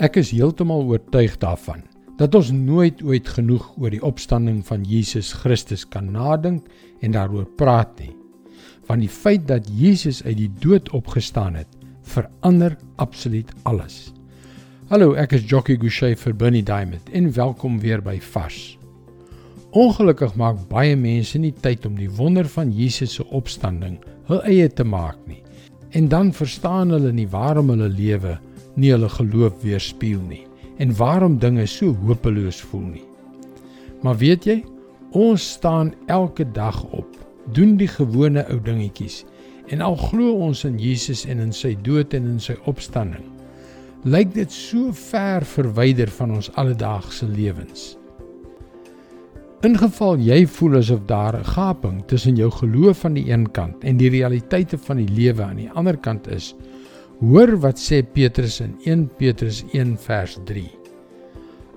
Ek is heeltemal oortuig daarvan dat ons nooit ooit genoeg oor die opstanding van Jesus Christus kan nadink en daaroor praat nie. Want die feit dat Jesus uit die dood opgestaan het, verander absoluut alles. Hallo, ek is Jockey Gouchee vir Bernie Diamond en welkom weer by Vars. Ongelukkig maak baie mense nie tyd om die wonder van Jesus se opstanding hul eie te maak nie. En dan verstaan hulle nie waarom hulle lewe nie hulle geloof weerspieël nie en waarom dinge so hopeloos voel nie. Maar weet jy, ons staan elke dag op, doen die gewone ou dingetjies en al glo ons in Jesus en in sy dood en in sy opstanding, lyk dit so ver verwyder van ons alledaagse lewens. In geval jy voel asof daar 'n gaping tussen jou geloof aan die een kant en die realiteite van die lewe aan die ander kant is, Hoor wat sê Petrus in 1 Petrus 1 vers 3.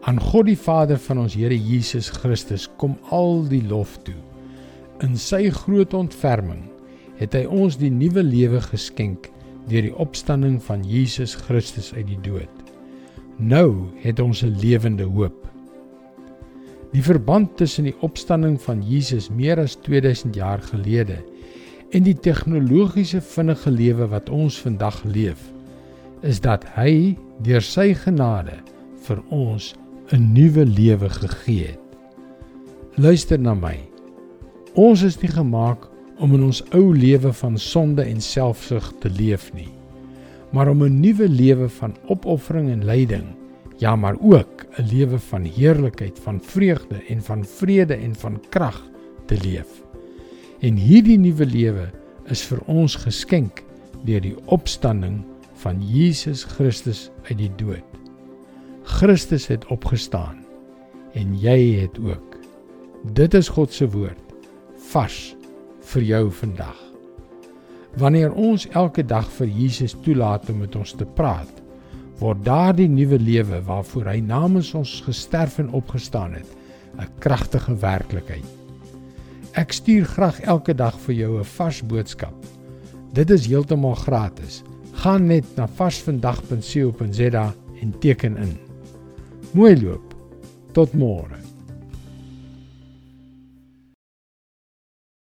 Aan God die Vader van ons Here Jesus Christus kom al die lof toe. In sy groot ontferming het hy ons die nuwe lewe geskenk deur die opstanding van Jesus Christus uit die dood. Nou het ons 'n lewende hoop. Die verband tussen die opstanding van Jesus meer as 2000 jaar gelede en die tegnologiese vinnige lewe wat ons vandag leef is dat hy deur sy genade vir ons 'n nuwe lewe gegee het. Luister na my. Ons is nie gemaak om in ons ou lewe van sonde en selfsug te leef nie, maar om 'n nuwe lewe van opoffering en lyding, ja, maar ook 'n lewe van heerlikheid, van vreugde en van vrede en van krag te leef. En hierdie nuwe lewe is vir ons geskenk deur die opstanding van Jesus Christus uit die dood. Christus het opgestaan en jy het ook. Dit is God se woord vars vir jou vandag. Wanneer ons elke dag vir Jesus toelaat om met ons te praat, word daardie nuwe lewe waarvoor hy namens ons gesterf en opgestaan het, 'n kragtige werklikheid. Ek stuur graag elke dag vir jou 'n vars boodskap. Dit is heeltemal gratis. Gaan net na varsvandag.co.za en teken in. Mooi loop. Tot môre.